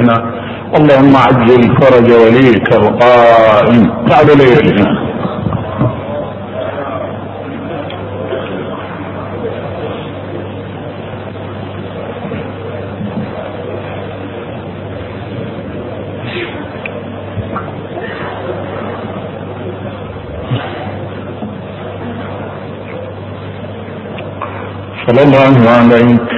اللهم عجل فرج وليك القائم بعد ليل صلى الله عليك.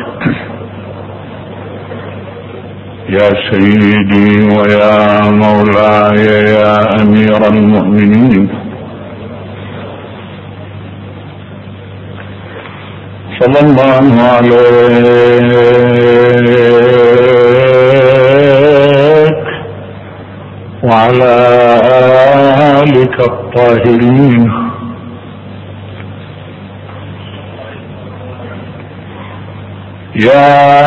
يا سيدي ويا مولاي يا أمير المؤمنين. صلى الله عليك وعلى آلك الطاهرين. يا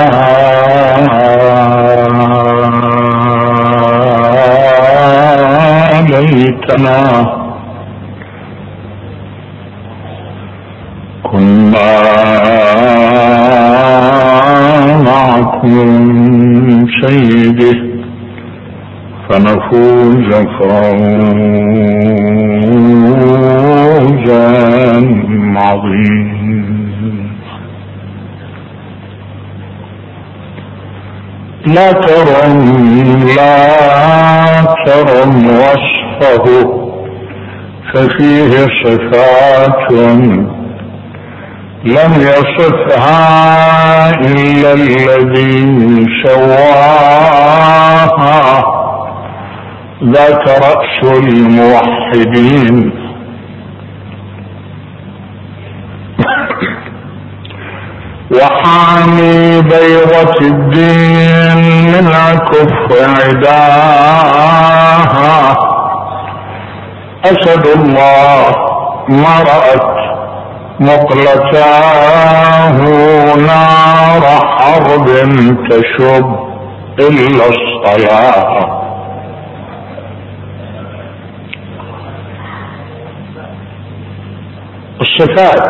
لا ترم لا ترم وصفه ففيه صفات لم يصفها إلا الذي سواها ذاك رأس الموحدين. وحامي بيضة الدين من كف عداها. أسد الله ما رأت مقلتاه نار حرب تشب إلا الصلاة. الصفات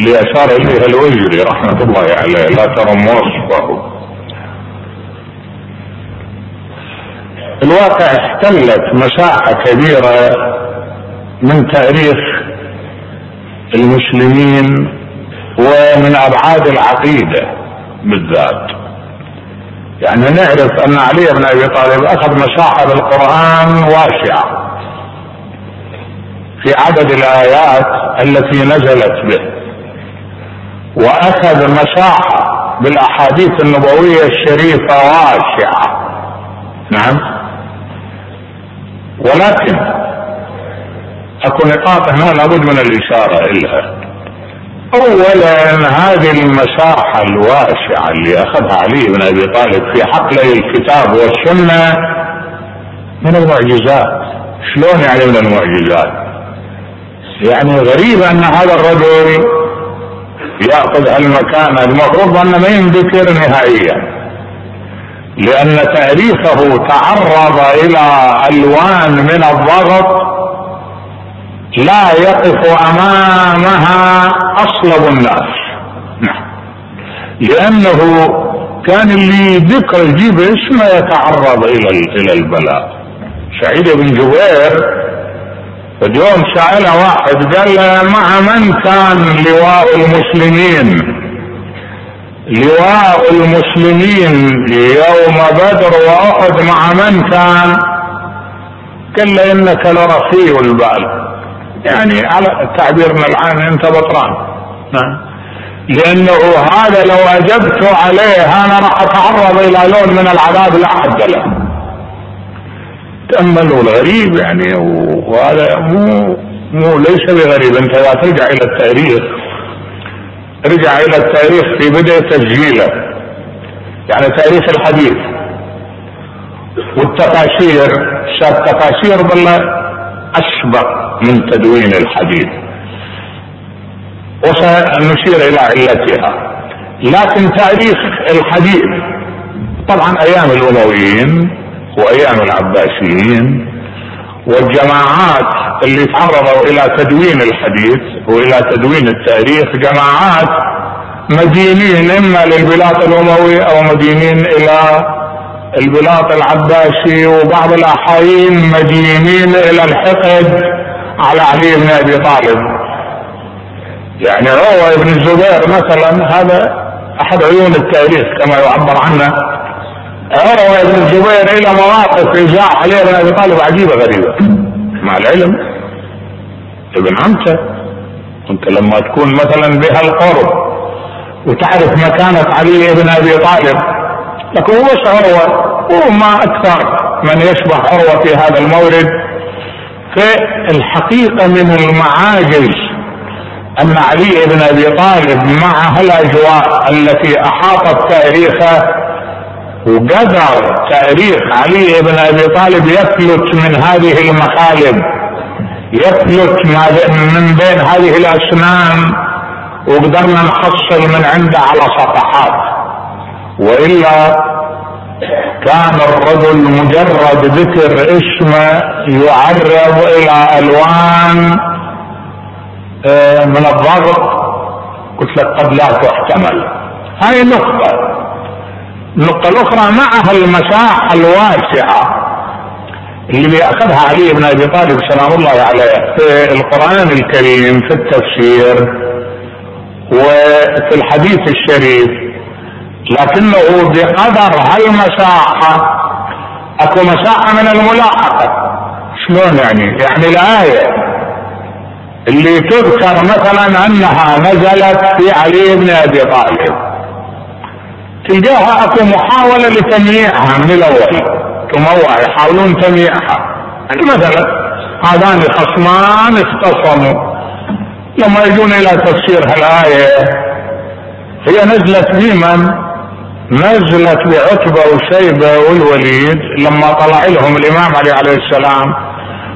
اللي اشار إليها الوزري رحمة الله عليه لا ترم وصفه الواقع احتلت مساحة كبيرة من تاريخ المسلمين ومن أبعاد العقيدة بالذات. يعني نعرف أن علي بن أبي طالب أخذ مساحة بالقرآن واسعة. في عدد الآيات التي نزلت به. وأخذ مساحة بالأحاديث النبوية الشريفة واسعة. نعم. ولكن أكو نقاط هنا لابد من الإشارة إليها. اولا هذه المساحة الواسعة اللي أخذها علي بن أبي طالب في حقل الكتاب والسنة من المعجزات. شلون يعني من المعجزات؟ يعني غريب أن هذا الرجل يأخذ هالمكانه المفروض انه ما ينذكر نهائيا. لأن تاريخه تعرض إلى ألوان من الضغط لا يقف أمامها أصلب الناس. نعم. لأنه كان اللي ذكر يجيب اسمه يتعرض إلى إلى البلاء. سعيد بن جبير اليوم سأله واحد قال له مع من كان لواء المسلمين؟ لواء المسلمين يوم بدر وأحد مع من كان؟ قال له إنك لرخي البال يعني على تعبيرنا العام أنت بطران. نعم. لأنه هذا لو أجبت عليه أنا راح أتعرض إلى لون من العذاب لا حد له تأملوا الغريب يعني وهذا مو مو ليس بغريب. أنت لا ترجع إلى التاريخ. ارجع إلى التاريخ في بدء تسجيله. يعني تاريخ الحديث والتفاسير. التفاسير بالله أسبق من تدوين الحديث. وسنشير إلى علتها. لكن تاريخ الحديث طبعا أيام الأمويين وأيام العباسيين والجماعات اللي تعرضوا إلى تدوين الحديث وإلى تدوين التاريخ جماعات مدينين إما للبلاد الأموي أو مدينين إلى البلاط العباسي وبعض الأحايين مدينين إلى الحقد على علي بن أبي طالب. يعني عروة بن الزبير مثلا هذا أحد عيون التاريخ كما يعبر عنه. عروه بن الزبير إلى مواقف إزاع علي بن ابي طالب عجيبة غريبة. مع العلم. ابن عمته. أنت لما تكون مثلا بها القرب وتعرف مكانة علي بن أبي طالب لكن هو عروة؟ وما أكثر من يشبه عروة في هذا المورد. في الحقيقة من المعاجز أن علي بن أبي طالب مع هالاجواء التي أحاطت تاريخه وقدر تاريخ علي بن أبي طالب يفلت من هذه المخالب يفلت من بين هذه الأسنان وقدرنا نحصل من عنده على صفحات. وإلا كان الرجل مجرد ذكر اسمه يعرض إلى ألوان آه، من الضغط. قلت لك قد لا تحتمل. هاي نقطة. النقطة الأخرى معها المساحة الواسعة اللي بيأخذها علي بن أبي طالب سلام الله عليه في القرآن الكريم في التفسير وفي الحديث الشريف. لكنه بقدر هالمساحة أكو مساحة من الملاحقة. شلون يعني؟ يعني الآية اللي تذكر مثلا أنها نزلت في علي بن أبي طالب. تلقاها أكو محاولة لتمييعها من الأول تموع يحاولون تمييعها يعني مثلا هذان خصمان اختصموا. لما يجون إلى تفسير هالآية هي نزلت بمن نزلت بعتبة وشيبة والوليد لما طلع لهم الإمام علي عليه السلام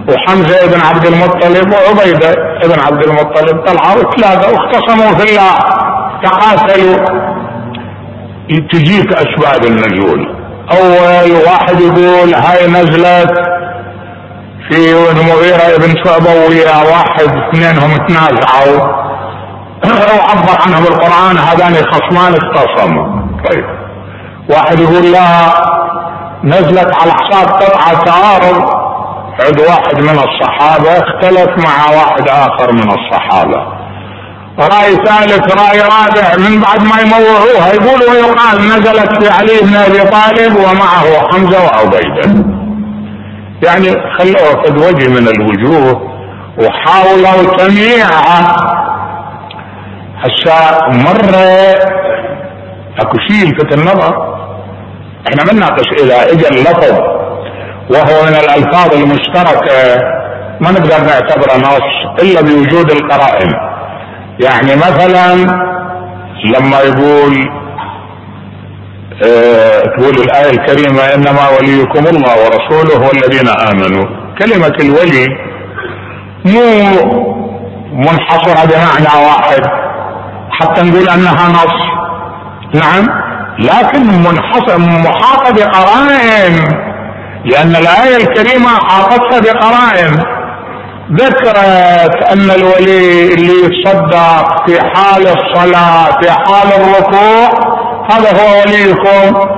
وحمزة بن عبد المطلب وعبيدة بن عبد المطلب طلعوا ثلاثة واختصموا في الله. تقاتلوا تجيك أسباب النزول. أول واحد يقول هاي نزلت في المغيرة ابن ويا واحد اثنينهم تنازعوا وعبر عنهم القرآن هذان خصمان اختصموا. طيب. واحد يقول لا نزلت على حساب قطعة تعارض. عند واحد من الصحابة اختلف مع واحد آخر من الصحابة. رأي ثالث رأي رابع من بعد ما يموعوها يقولوا ويقال نزلت في علي بن أبي طالب ومعه حمزة وعبيدة. يعني خلوها قد وجه من الوجوه وحاولوا تمييعها هسا مرة أكو شيء يلفت النظر. إحنا ما نناقش اذا اجى اللفظ وهو من الألفاظ المشتركة ما نقدر نعتبره نص إلا بوجود القرائن. يعني مثلا لما يقول آه، تقول الآية الكريمة إنما وليكم الله ورسوله والذين آمنوا. كلمة الولي مو منحصرة بمعنى واحد حتى نقول أنها نص. نعم لكن منحصر محاطة بقرائن لأن الآية الكريمة حاطتها بقرائن. ذكرت أن الولي اللي يتصدق في حال الصلاة في حال الركوع هذا هو وليكم.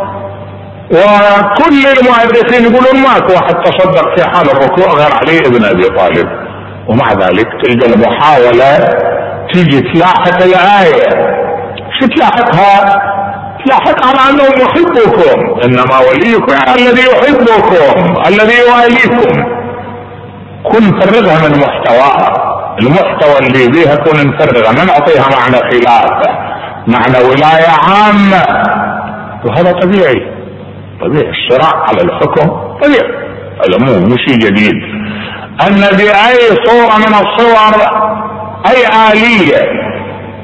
وكل المؤرخين يقولون ماكو واحد تصدق في حال الركوع غير علي بن أبي طالب. ومع ذلك تلقى المحاولة تيجي تلاحق الآية. شو تلاحقها؟ تلاحق على انه محبكم إنما وليكم يعني الذي يحبكم الذي يواليكم كن فرغها من محتواها المحتوى اللي بيها كن نفرغها ما نعطيها معنى خلافه معنى ولاية عامة. وهذا طبيعي. طبيعي. الصراع على الحكم طبيعي. هذا مو مو شيء جديد. ان باي صورة من الصور أي آلية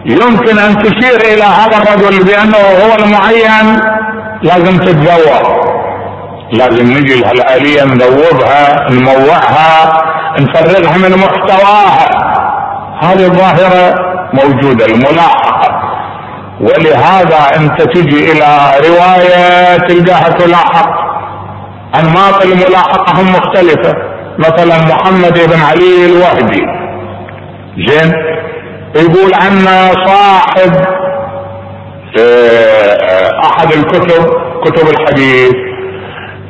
يمكن أن تشير إلى هذا الرجل بأنه هو المعين لازم تتزور لازم نجي لهالآلية نذوبها نموعها نفرغها من محتواها. هذه الظاهرة موجودة الملاحقة. ولهذا أنت تجي إلى رواية تلقاها تلاحق. أنماط الملاحقة هم مختلفة. مثلا محمد بن علي الوهدي زين؟ يقول عنا صاحب آه، أحد الكتب كتب الحديث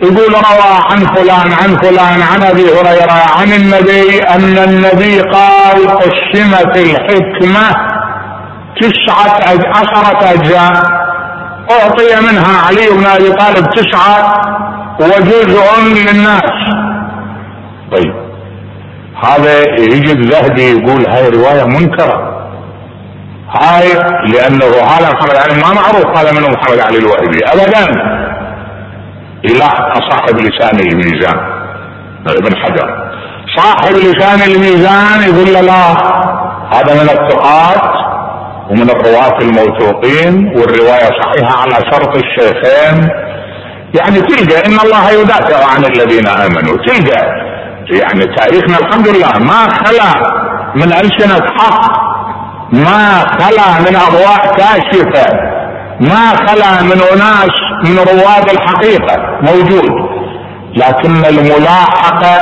يقول روى عن فلان عن فلان عن أبي هريرة عن النبي أن النبي قال قسمت الحكمة تسعة عشرة أجزاء. أعطي منها علي بن أبي طالب تسعة وجزء للناس. طيب. هذا يجي الذهبي يقول هاي رواية منكرة. هاي لأنه هذا محمد علي ما معروف هذا منه محمد علي الوهبي. ابدا. إلى صاحب لسان الميزان. ابن حجر. صاحب لسان الميزان يقول لا هذا من الثقات ومن الرواة الموثوقين والرواية صحيحة على شرط الشيخين. يعني تلقى إن الله يدافع عن الذين آمنوا. تلقى. يعني تاريخنا الحمد لله ما خلا من ألسنة حق ما خلا من أضواء كاشفة ما خلا من أناس من رواد الحقيقة موجود. لكن الملاحقة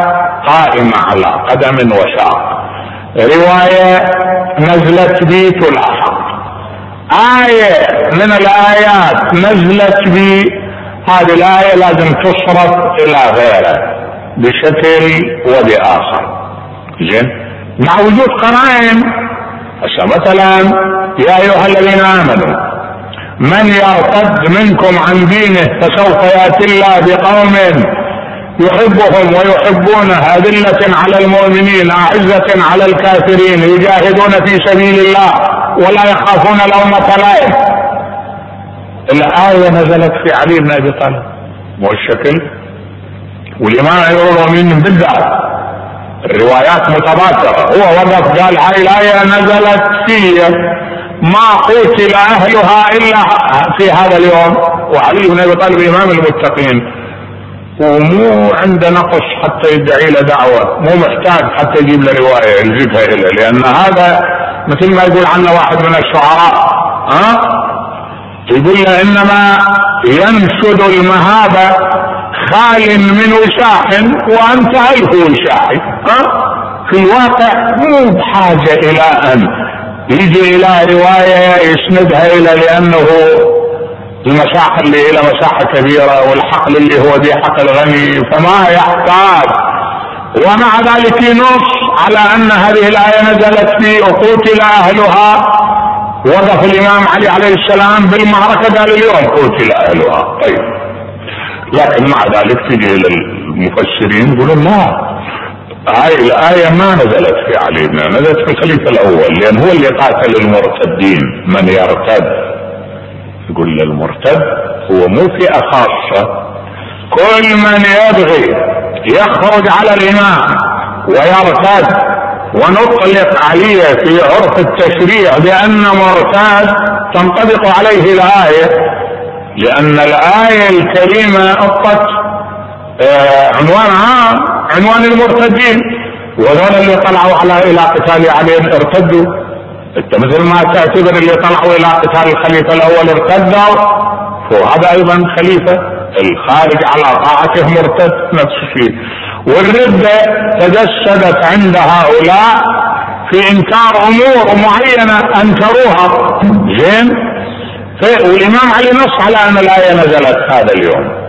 قائمة على قدم وساق رواية نزلت بي تلاحق آية من الآيات نزلت بي. هذه الآية لازم تصرف إلى غيره بشكل وبآخر. زين؟ مع وجود قرائن. مثلا يا أيها الذين آمنوا من يرتد منكم عن دينه فسوف يأتي الله بقوم يحبهم ويحبونه أذلة على المؤمنين أعزة على الكافرين يجاهدون في سبيل الله ولا يخافون لومة لائم. الآية نزلت في علي بن أبي طالب. مو الشكل والإمام يقول من بالذات الروايات متباترة هو وقف قال هاي الآية نزلت في ما قتل أهلها إلا في هذا اليوم. وعلي بن أبي طالب إمام المتقين. ومو عنده نقص حتى يدعي له دعوة. مو محتاج حتى يجيب له رواية يلزمها له لأن هذا مثل ما يقول عنه واحد من الشعراء ها؟ يقول له إنما ينشد المهابة خال من وشاح وأنت ألف وشاح ها؟ في الواقع مو بحاجة إلى أن يجي إلى رواية يسندها إلى لأنه المساحة اللي إلى مساحة كبيرة والحقل اللي هو ذي حقل غني فما يحتاج. ومع ذلك ينص على أن هذه الآية نزلت في قتل أهلها. وقف الإمام علي عليه السلام بالمعركة قال اليوم قتل أهلها. طيب. لكن مع ذلك تجي إلى المفسرين يقولون لا. هاي الآية ما نزلت في علي بن نزلت في الخليفة الأول لأن هو اللي قاتل المرتدين. من يرتد؟ يقول للمرتد هو مو فئة خاصة. كل من يبغي يخرج على الإمام ويرتد ونطلق عليه في عرف التشريع بأن مرتاد تنطبق عليه الآية لأن الآية الكريمة أطت آه عنوان عام عنوان المرتدين. وهذول اللي طلعوا على إلى قتال علي ارتدوا. أنت مثل ما تعتبر اللي طلعوا إلى قتال الخليفة الأول ارتدوا. وهذا أيضا خليفة الخارج على طاعته مرتد نفس الشيء. والردة تجسدت عند هؤلاء في إنكار أمور معينة أنكروها. زين؟ والإمام علي نص على أن الايه نزلت هذا اليوم.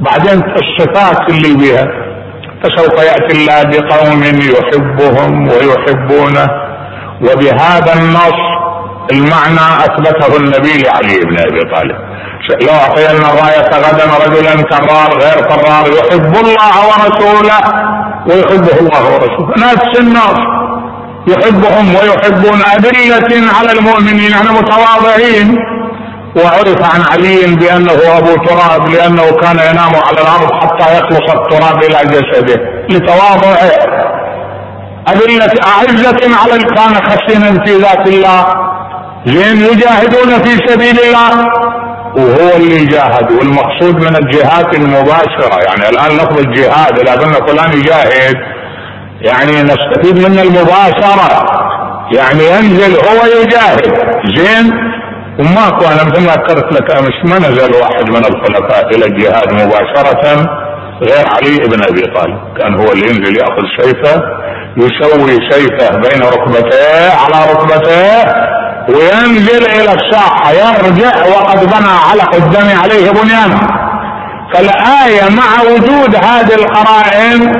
بعدين الصفات اللي بها فسوف يأتي الله بقوم يحبهم ويحبونه وبهذا النص المعنى أثبته النبي لعلي بن أبي طالب. لو أعطينا الراية غدا رجلا كرار غير كرار يحب الله ورسوله ويحبه الله ورسوله. نفس النص. يحبهم ويحبون أدلة على المؤمنين يعني متواضعين. وعرف عن علي بأنه أبو تراب لأنه كان ينام على الأرض حتى يخلص التراب إلى جسده. لتواضعه أذلة أعزة على كان خشنا في ذات الله. زين يجاهدون في سبيل الله. وهو اللي يجاهد. والمقصود من الجهاد المباشرة. يعني الآن لفظ الجهاد قلنا فلان يجاهد يعني نستفيد من المباشرة. يعني ينزل هو يجاهد. زين؟ وماكو أنا مثل ما ذكرت لك أمس ما نزل واحد من الخلفاء إلى الجهاد مباشرة غير علي بن أبي طالب. كان هو اللي ينزل يأخذ سيفة يسوي سيفة بين ركبتيه على ركبتيه وينزل إلى الساحة يرجع وقد بنى على قدام عليه بنيانه. فالآية مع وجود هذه القرائن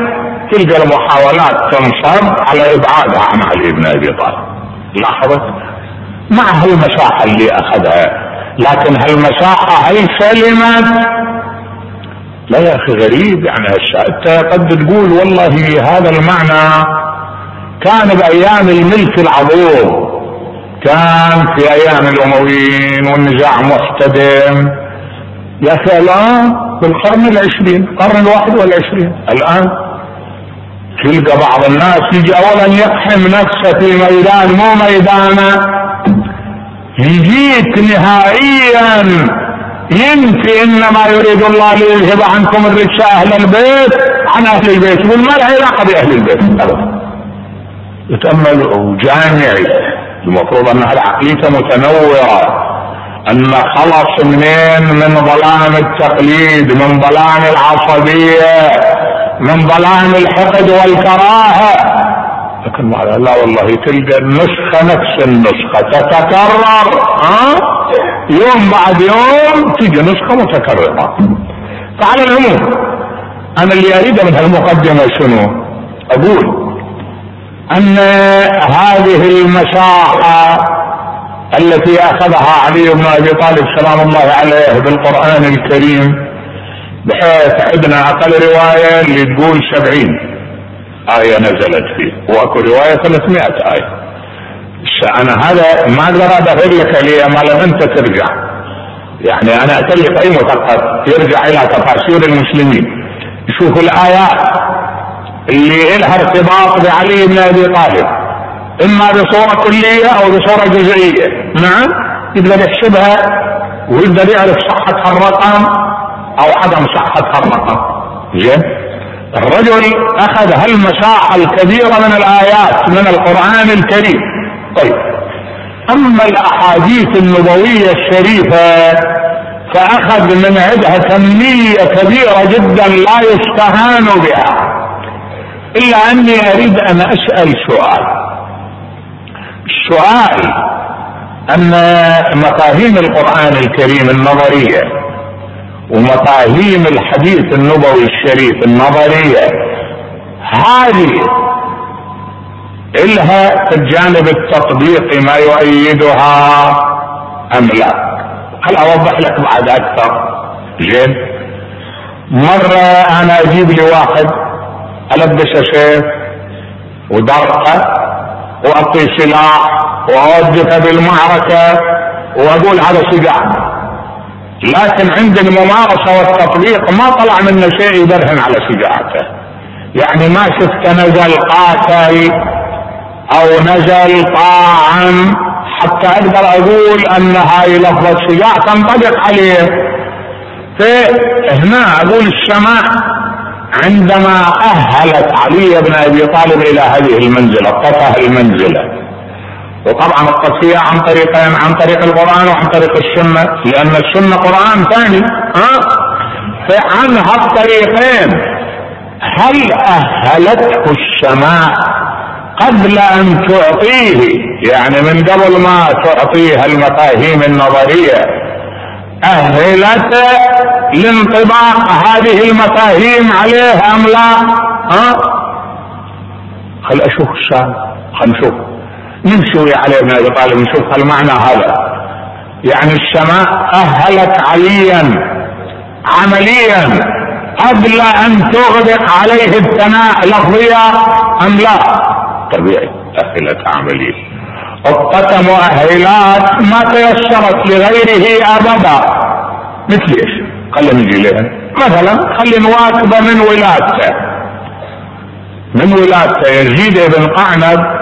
تلقى المحاولات تنصب على إبعادها عن علي بن أبي طالب. لاحظت؟ مع هالمساحة اللي أخذها؟ لكن هالمساحة هل سلمت لا يا أخي غريب يعني أنت قد تقول والله هذا المعنى كان بأيام الملك العظيم. كان في أيام الأمويين والنزاع محتدم. يا أخي الآن بالقرن العشرين القرن الواحد والعشرين الآن تلقى بعض الناس يجي أولا يقحم نفسه في ميدان مو ميدانه. يجيك نهائيا. ينفي إنما يريد الله ليذهب عنكم الرجس أهل البيت. عن أهل البيت يقول ما له علاقه باهل البيت. ابدا يتأمل جامعي. المفروض أن عقليته متنوره أن خلص منين؟ من ظلام التقليد من ظلام العصبية من ظلام الحقد والكراهة. لكن لا والله تلقى النسخة نفس النسخة. تتكرر ها؟ يوم بعد يوم تيجي نسخة متكررة. فعلى العموم أنا اللي أريده من هالمقدمة شنو؟ أقول أن هذه المساحة التي أخذها علي بن أبي طالب سلام الله عليه بالقرآن الكريم بحيث عندنا أقل رواية اللي تقول سبعين. آية نزلت فيه. وأكو رواية 300 آية. أنا هذا ما أقدر أدخل لك لي ما لم أنت ترجع. يعني أنا أتلف أي مثقف يرجع إلى تفاسير المسلمين. يشوف الآيات اللي لها ارتباط بعلي بن أبي طالب. إما بصورة كلية أو بصورة جزئية. نعم؟ يقدر يحسبها ويقدر يعرف صحة الرقم أو عدم صحة الرقم. زين؟ الرجل أخذ هالمساحة الكبيرة من الآيات من القرآن الكريم. طيب. أما الأحاديث النبوية الشريفة فأخذ من عندها كمية كبيرة جدا لا يستهان بها. إلا أني أريد أن أسأل سؤال. السؤال أن مفاهيم القرآن الكريم النظرية ومفاهيم الحديث النبوي الشريف النظرية هذه إلها في الجانب التطبيقي ما يؤيدها أم لا؟ هل أوضح لك بعد أكثر؟ زين. مرة أنا أجيب لي واحد ألبسه سيف ودرقة وأعطيه سلاح وأوقفه بالمعركة وأقول هذا سجاع لكن عند الممارسة والتطبيق ما طلع منه شيء يبرهن على شجاعته. يعني ما شفت نزل قاتل أو نزل طاعن حتى أقدر أقول أن هاي لفظة شجاع تنطبق عليه. فهنا أقول السماء عندما أهلت علي بن أبي طالب إلى هذه المنزلة اطفى المنزلة. وطبعا التصفية عن طريقين عن طريق القرآن وعن طريق السنة لأن السنة قرآن ثاني. ها؟ فعن هالطريقين هل أهلته السماء قبل أن تعطيه؟ يعني من قبل ما تعطيه المفاهيم النظرية. أهلته لانطباق هذه المفاهيم عليه أم لا؟ ها؟ خل أشوف السؤال. خل نشوف. نمشي علي بن ابي طالب نشوف المعنى هذا؟ يعني السماء أهلت عليا عمليا قبل أن تغدق عليه الثناء لفظيا أم لا؟ طبيعي أهلت عمليا. الطقم مؤهلات ما تيسرت لغيره أبدا. مثل إيش؟ خلينا نجي لها مثلا خلي نواكبه من ولادته. من ولادته يزيد بن قعنب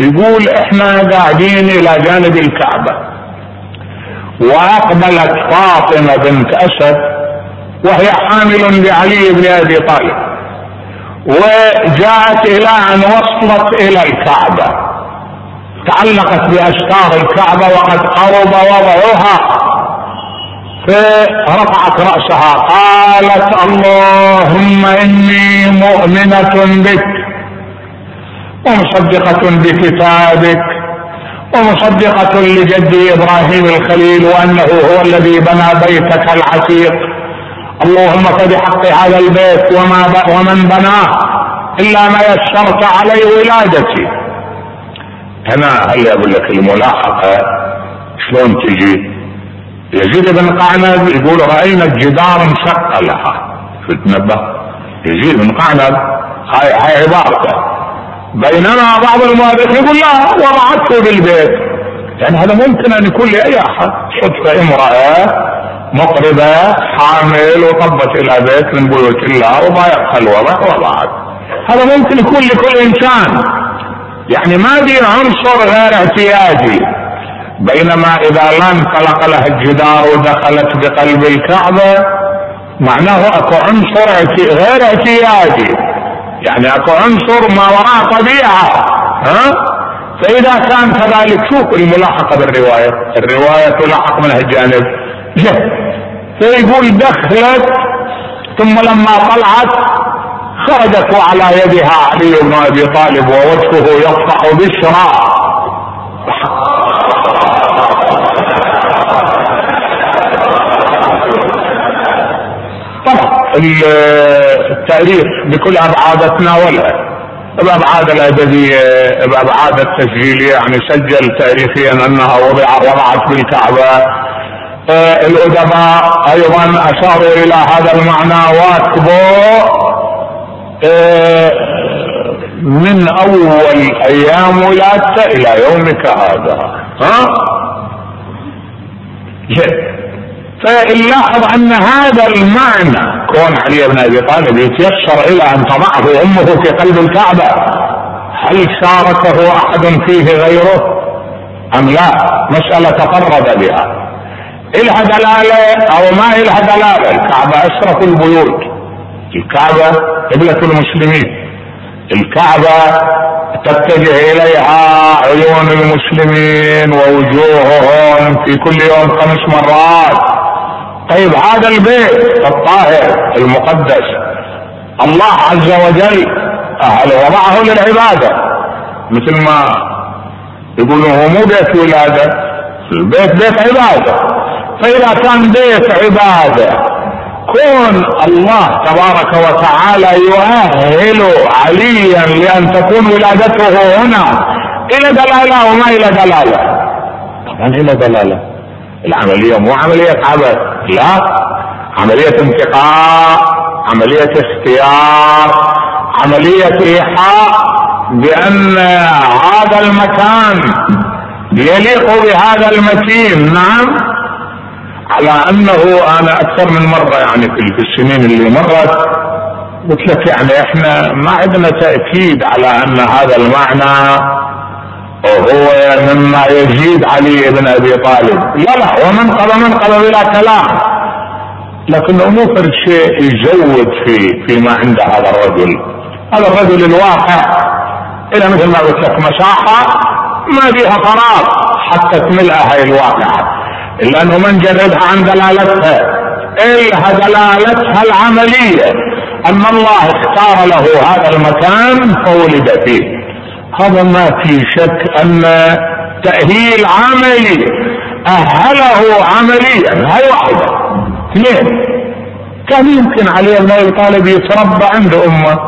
يقول إحنا قاعدين إلى جانب الكعبة. وأقبلت فاطمة بنت أسد وهي حامل بعلي بن أبي طالب. وجاءت إلى أن وصلت إلى الكعبة. تعلقت باستار الكعبة وقد قرب وضعها. فرفعت رأسها قالت اللهم إني مؤمنة بك. ومصدقة بكتابك ومصدقة لجدي إبراهيم الخليل وأنه هو الذي بنى بيتك العتيق. اللهم فبحق هذا البيت وما ومن بناه إلا ما يسرت عليه ولادتي. هنا هل أقول لك الملاحقة؟ شلون تجي؟ يزيد بن قعنب يقول رأينا الجدار انشق لها تنبه يزيد بن قعنب هاي هاي عبارته. بينما بعض المؤرخين يقول لا وضعته بالبيت. يعني هذا ممكن أن يكون لأي أحد. صدفه امرأة مقربة حامل وطبت إلى بيت من بيوت الله وضايقها الوضع وضعت. هذا ممكن يكون لكل إنسان. يعني ما في عنصر غير اعتيادي. بينما إذا لا انطلق لها الجدار ودخلت بقلب الكعبة معناه أكو عنصر غير اعتيادي. يعني اكو عنصر ما وراء طبيعة ها؟ فإذا كان كذلك شوف الملاحقة بالرواية الرواية تلاحق من هالجانب. جه فيقول دخلت ثم لما طلعت خرجت وعلى يدها علي بن أبي طالب ووجهه يصفح بشرى. طبعا التاريخ بكل ابعاد تناولها بابعاد الأدبية بابعاد التسجيلية يعني سجل تاريخيا أنها وضع وضعت بالكعبة. الأدباء أيضا أشاروا إلى هذا المعنى واكبوا آه، من أول أيام ولادته إلى يومك هذا. ها؟ فنلاحظ أن هذا المعنى كون علي بن أبي طالب يتيسر إلى أن تضعه أمه في قلب الكعبة هل شاركه أحد فيه غيره؟ أم لا؟ مسألة تفرد بها. إلها دلالة أو ما إلها دلالة؟ الكعبة أشرف البيوت. الكعبة قبلة المسلمين. الكعبة تتجه إليها عيون المسلمين ووجوههم في كل يوم خمس مرات. طيب هذا البيت الطاهر المقدس. الله عز وجل وضعه للعبادة مثل ما يقولون هو مو بيت ولادة البيت بيت عبادة. فإذا كان بيت عبادة كون الله تبارك وتعالى يؤهل عليا لأن تكون ولادته هنا إلى دلالة وما إلى دلالة؟ طبعا إلى دلالة. العملية مو عملية عبث لا. عملية انتقاء عملية اختيار عملية إيحاء بأن هذا المكان يليق بهذا المتين. نعم. على أنه أنا أكثر من مرة يعني في السنين اللي مرت قلت لك يعني إحنا ما عندنا تأكيد على أن هذا المعنى هو مما يزيد علي بن أبي طالب. لا لا ومنقب منقب بلا كلام. لكنه مو فرد شيء يزود في فيما عند هذا الرجل. هذا الرجل الواقع. إلى مثل ما قلت لك مساحه ما فيها فراغ حتى تملأ هاي الواقعة. إلا أنه من جردها عن دلالتها. إلها دلالتها العملية. أن الله اختار له هذا المكان فولد فيه. هذا ما في شك أن تأهيل عملي أهله عمليا. هاي واحدة. اثنين. كان يمكن علي بن أبي طالب يتربى عند أمه؟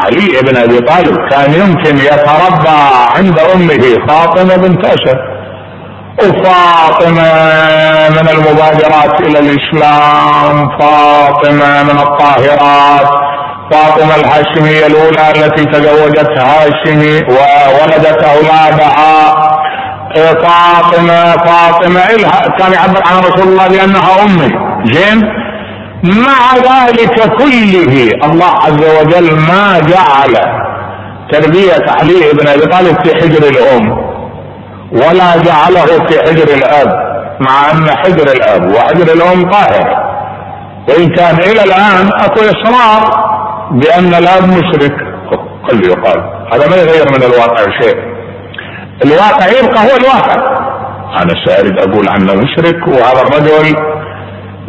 علي بن أبي طالب كان يمكن يتربى عند أمه فاطمة بنت اسد وفاطمة من المبادرات إلى الإسلام فاطمة من الطاهرات فاطمة الهاشمية الأولى التي تزوجت هاشمي وولدت أولادها فاطمة. فاطمة إلها كان يعبر عن رسول الله بأنها أمي. زين؟ مع ذلك كله الله عز وجل ما جعل تربية علي بن أبي طالب في حجر الأم ولا جعله في حجر الأب مع أن حجر الأب وحجر الأم طاهر. وإن كان إلى الآن أكو إصرار بأن الاب مشرك قل يقال هذا ما يغير من الواقع شيء. الواقع يبقى هو الواقع. أنا سارد أقول عنه مشرك وهذا الرجل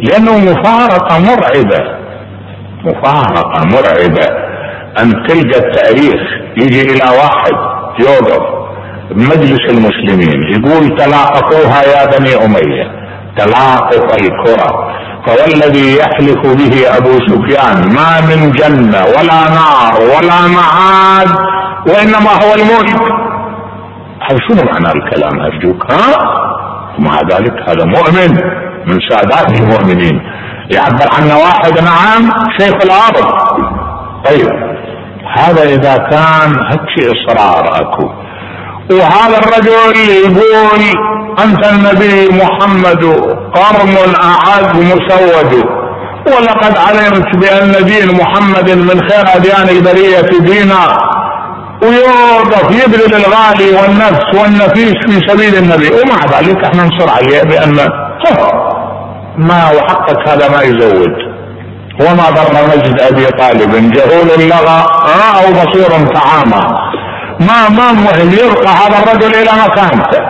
لأنه مفارقة مرعبة. مفارقة مرعبة. أن تلقى التاريخ يجي إلى واحد يوقف مجلس المسلمين يقول تلاقفوها يا بني أمية. تلاقف الكرة. فوالذي يحلف به أبو سفيان. ما من جنة ولا نار ولا معاد وإنما هو الملك. هذا شنو معنى الكلام أرجوك؟ ها؟ ومع ذلك هذا مؤمن من سادات المؤمنين. يعبر عنه واحد نعم شيخ الأرض. طيب هذا إذا كان هيك إصرار أكو. وهذا الرجل يقول أنت النبي محمد قرم أعز مسود. ولقد علمت بأن دين محمد من خير اديان البريه دينا. ويوقف يبذل الغالي والنفس والنفيس في سبيل النبي. ومع ذلك إحنا نصر عليه بأن ما وحقك هذا ما يزود. وما ضر مجد أبي طالب. جهول اللغى أو بصير تعامى ما ما مهم يرقى هذا الرجل إلى مكانته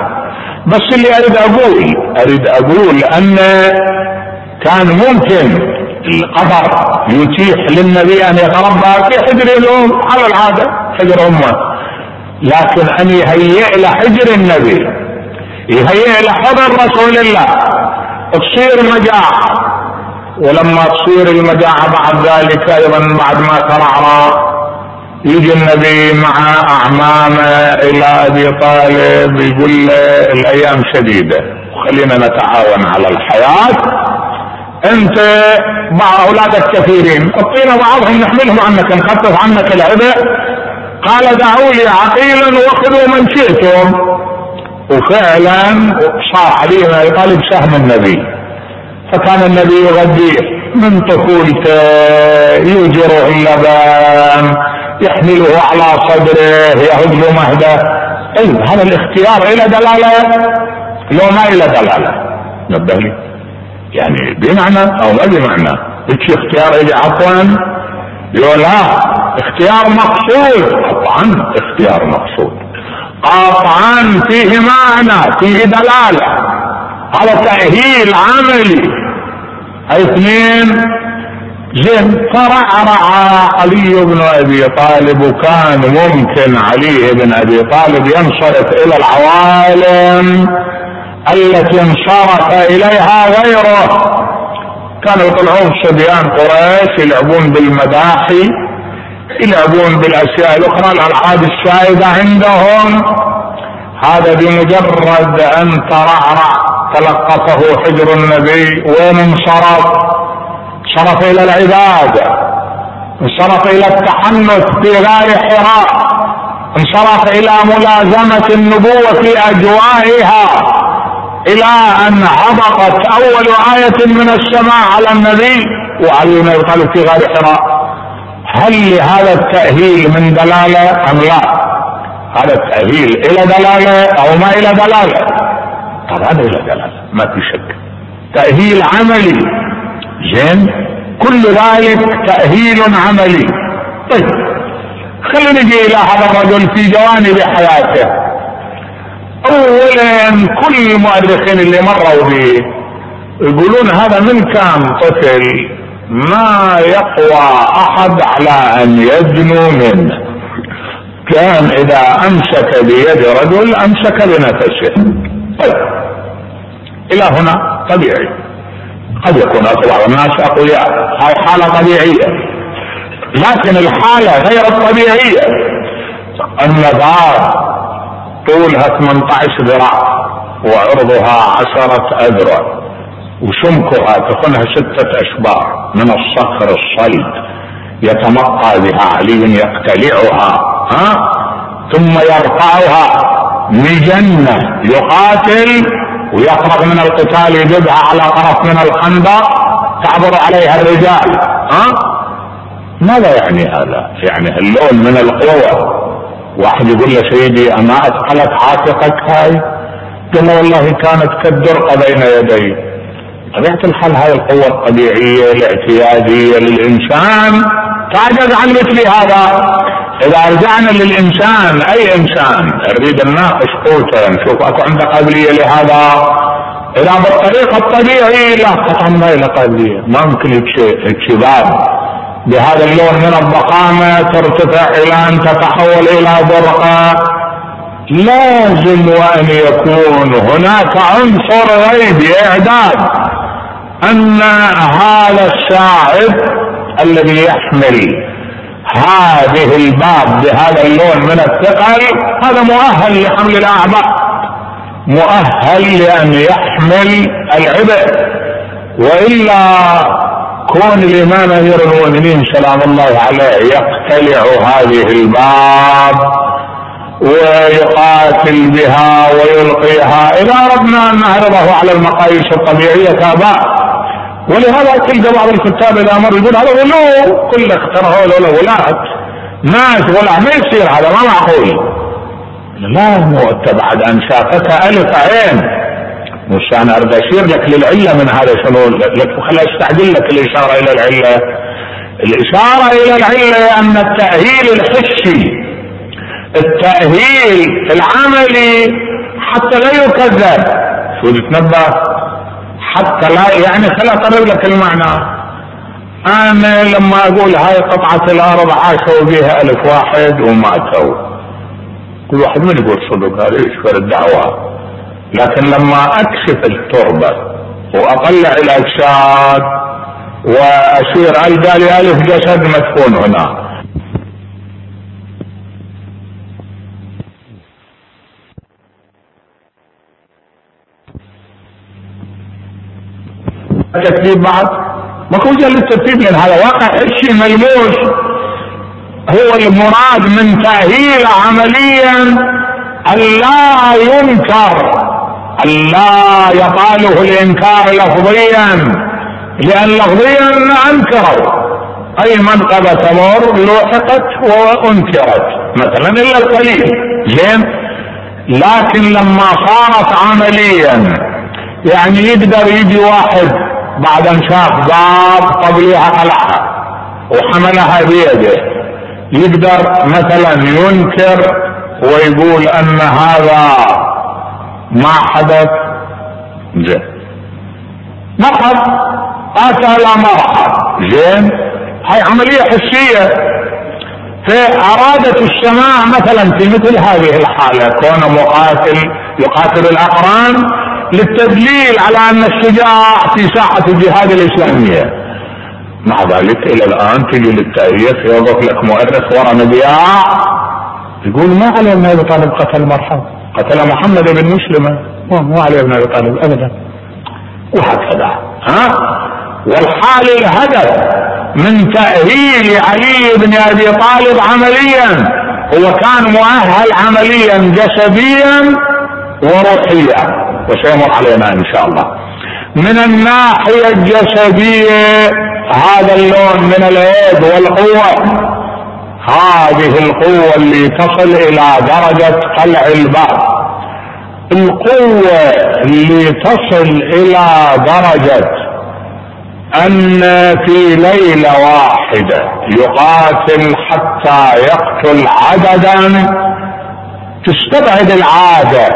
بس اللي أريد أقول أريد أقول أن كان ممكن القدر يتيح للنبي أن يتربى في حجر الأم على العادة حجر أمه. لكن أن يهيئ له حجر النبي يهيئ له رسول الله. تصير مجاعه ولما تصير المجاعة بعد ذلك أيضا بعد ما ترعرع يجي النبي مع اعمامه إلى أبي طالب يقول له الأيام شديدة وخلينا نتعاون على الحياة. أنت مع أولادك كثيرين أعطينا بعضهم نحملهم عنك نخفف عنك العبء. قال دعوا لي عقيلا وخذوا من شئتم. وفعلا صار علي بن أبي طالب سهم النبي. فكان النبي يغذيه من طفولته يوجره اللبن يحمله على صدره يهد مهده طيب هذا الاختيار إلى دلالة؟ لو ما إلى دلالة. نبه لي. يعني بمعنى أو ما بمعنى. هيك اختيار اجى عفوا. يقول لا اختيار مقصود. قطعا اختيار مقصود. قطعا فيه معنى فيه دلالة. على تأهيل عملي. اثنين؟ زين فرعرع علي بن أبي طالب وكان ممكن علي بن أبي طالب ينصرف إلى العوالم التي انصرف إليها غيره. كانوا يطلعون صبيان قريش يلعبون بالمداحي يلعبون بالأشياء الأخرى الألعاب السائدة عندهم. هذا بمجرد أن ترعرع تلقفه حجر النبي وين انصرف انصرف إلى العباده انصرف إلى التحنث في غار حراء انصرف إلى ملازمة النبوة في أجوائها إلى أن هبطت أول آية من السماء على النبي وعلي بن طالب في غار حراء هل لهذا التأهيل من دلالة أم لا؟ هذا التأهيل إلى دلالة أو ما إلى دلالة؟ طبعا إلى دلالة ما في شك تأهيل عملي زين كل ذلك تأهيل عملي. طيب خلينا نجي إلى هذا الرجل في جوانب حياته. اولا كل المؤرخين اللي مروا به يقولون هذا من كان طفل ما يقوى أحد على أن يدنو منه. كان إذا أمسك بيد رجل أمسك بنفسه. طيب إلى هنا طبيعي. قد يكون اكو بعض الناس أقوياء. هاي حالة طبيعية. لكن الحالة غير الطبيعية. النبات طولها 18 ذراع وعرضها عشرة أذرع وسمكها تكونها ستة أشبار من الصخر الصلب يتمطى بها علي يقتلعها ها؟ ثم يرفعها مجنة يقاتل ويفرغ من القتال يجدها على طرف من الخندق تعبر عليها الرجال. ها؟ ماذا يعني هذا؟ يعني اللون من القوة. واحد يقول له سيدي أما اثقلت عاتقك هاي؟ قال والله كانت كالدرقة بين يدي. طبيعة الحال هاي القوة الطبيعية الاعتيادية للإنسان تعجز عن مثل هذا. إذا رجعنا للإنسان أي إنسان؟ نريد نناقش قوته نشوف أكو عنده قابلية لهذا؟ إذا بالطريقة الطبيعي لا قطعا ما له قابلية. ما ممكن هيك بهذا اللون من الضخامة ترتفع إلى أن تتحول إلى برقة. لازم وان يكون هناك عنصر غيبي اعداد أن هذا الساعد الذي يحمل هذه الباب بهذا اللون من الثقل هذا مؤهل لحمل الاعباء مؤهل لأن يحمل العبء. وإلا كون الإمام أمير المؤمنين سلام الله عليه يقتلع هذه الباب ويقاتل بها ويلقيها إذا أردنا أن نعرضه على المقاييس الطبيعية كآباء. ولهذا تلقى بعض الكتاب اذا مر يقول هذا غلو كلك ترى هذول ولاة ناس ولا ما يصير هذا ما معقول. لا انت بعد ان شافتك ألف عين. مش أنا أريد أشير لك للعلة من هذا شنو؟ لك خل أستعجل لك الإشارة إلى العلة. الإشارة إلى العلة أن التأهيل الحسي التأهيل العملي حتى لا يكذب. شو تتنبه حتى لا يعني خل اقرب لك المعنى. أنا لما أقول هاي قطعة الأرض عاشوا بها ألف واحد وماتوا كل واحد من يقول صدق هذا يشكر الدعوة؟ لكن لما أكشف التربة واطلع الاجساد وأشير القى لي ألف جسد مدفون هنا. بعد ما كوجه للترتيب لأن هذا. واقع شيء ملموس؟ هو المراد من تأهيل عمليا أن لا ينكر أن لا يطاله الإنكار لفظيا. لأن لفظيا أنكروا. أي منقبة تمر لوحقت وأنكرت مثلا إلا القليل. زين؟ لكن لما صارت عمليا يعني يقدر يجي واحد بعد ان شاف باب قبلها قلعها وحملها بيده. يقدر مثلا ينكر ويقول أن هذا ما حدث. زين. نقض قاتل مرحب زين. هاي عملية حسية. فأرادت السماء مثلا في مثل هذه الحالة. كون مقاتل يقاتل الأقران للتدليل على أن الشجاع في ساحة الجهاد الإسلامية. مع ذلك إلى الآن تجي للتاريخ يوظف لك مؤرخ ورا مذياع يقول ما علي ابن أبي طالب قتل مرحب قتل محمد بن مسلمة. مو علي ابن أبي طالب ابدا. وهكذا. ها؟ والحال الهدف من تأهيل علي بن أبي طالب عمليا هو كان مؤهل عمليا جسديا وروحيا. وسيمر علينا إن شاء الله. من الناحية الجسدية هذا اللون من اليد والقوة. هذه القوة اللي تصل إلى درجة قلع الباب القوة اللي تصل إلى درجة أن في ليلة واحدة يقاتل حتى يقتل عددا. تستبعد العادة.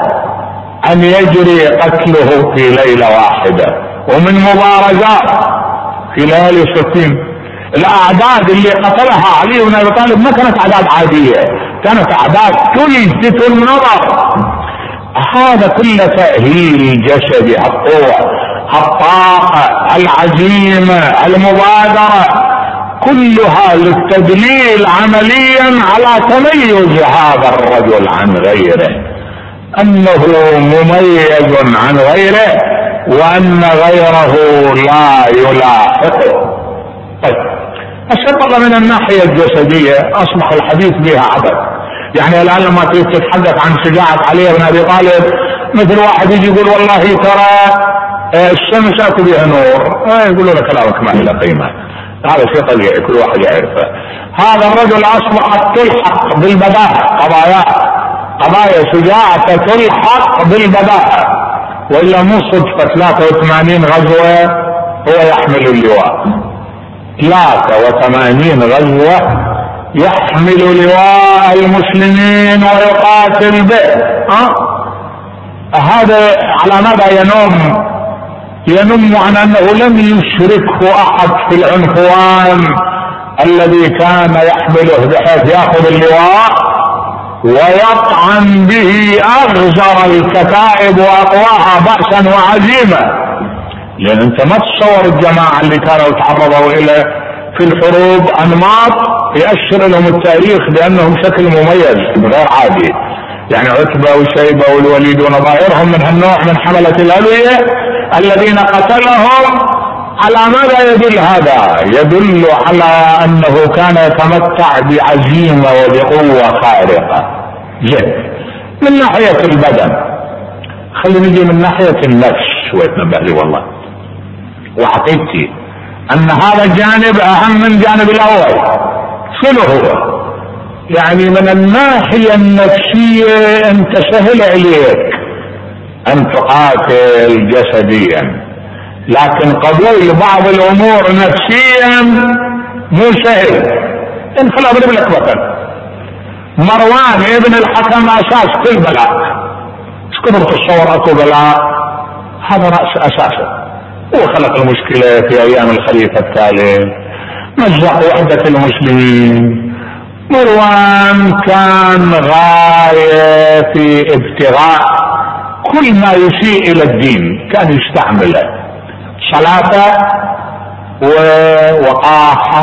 أن يجري قتله في ليلة واحدة. ومن مبارزات خلال ستين. الأعداد اللي قتلها علي بن أبي طالب ما كانت أعداد عادية. كانت أعداد تلفت النظر هذا كله تأهيل جسدي القوة الطاقة العزيمة المبادرة. كلها للتدليل عمليا على تميز هذا الرجل عن غيره. أنه مميز عن غيره وأن غيره لا يلاحقه طيب. الشطر من الناحية الجسدية أصبح الحديث بها عبث. يعني الآن لما تتحدث عن شجاعة علي بن أبي طالب مثل واحد يجي يقول والله ترى آه، الشمس أكو بها نور. آه، يقولوا له كلامك ما له قيمة. هذا شيء طبيعي كل واحد يعرفه. هذا الرجل أصبحت تلحق بالبداهة قضاياه. قضايا شجاعة تلحق بالبداءة وإلا مو صدفة 83 غزوة هو يحمل اللواء. 83 غزوة يحمل لواء المسلمين ويقاتل به ها؟ هذا على مدى ينم ينم عن أنه لم يشركه أحد في العنفوان الذي كان يحمله بحيث يأخذ اللواء. ويطعن به أغزر الكتائب واقواها بأسا وعزيمة لأن انت ما تصور الجماعة اللي كانوا تعرضوا إلى في الحروب أنماط يأشر لهم التاريخ بأنهم شكل مميز غير عادي. يعني عتبة وشيبة والوليد ونظائرهم من هالنوع من حملة الألوية الذين قتلهم على ماذا يدل هذا؟ يدل على أنه كان يتمتع بعزيمة وبقوة خارقة. جد. من ناحية البدن. خلينا نجي من ناحية النفس. شوية نبه لي والله. وعقيدتي. أن هذا الجانب أهم من الجانب الأول. شنو هو؟ يعني من الناحية النفسية انت سهل عليك أن تقاتل جسديا. لكن قبول بعض الأمور نفسيا مو سهل. ان خل اضرب لك مثل مروان ابن الحكم أساس كل بلاء إيش كثر تتصور اكو بلاء. هذا رأس أساسه. هو خلق المشكلة في أيام الخليفة الثالث مزق وحدة المسلمين. مروان كان غاية في ابتغاء كل ما يسيء إلى الدين. كان يستعمله. صلاة ووقاحة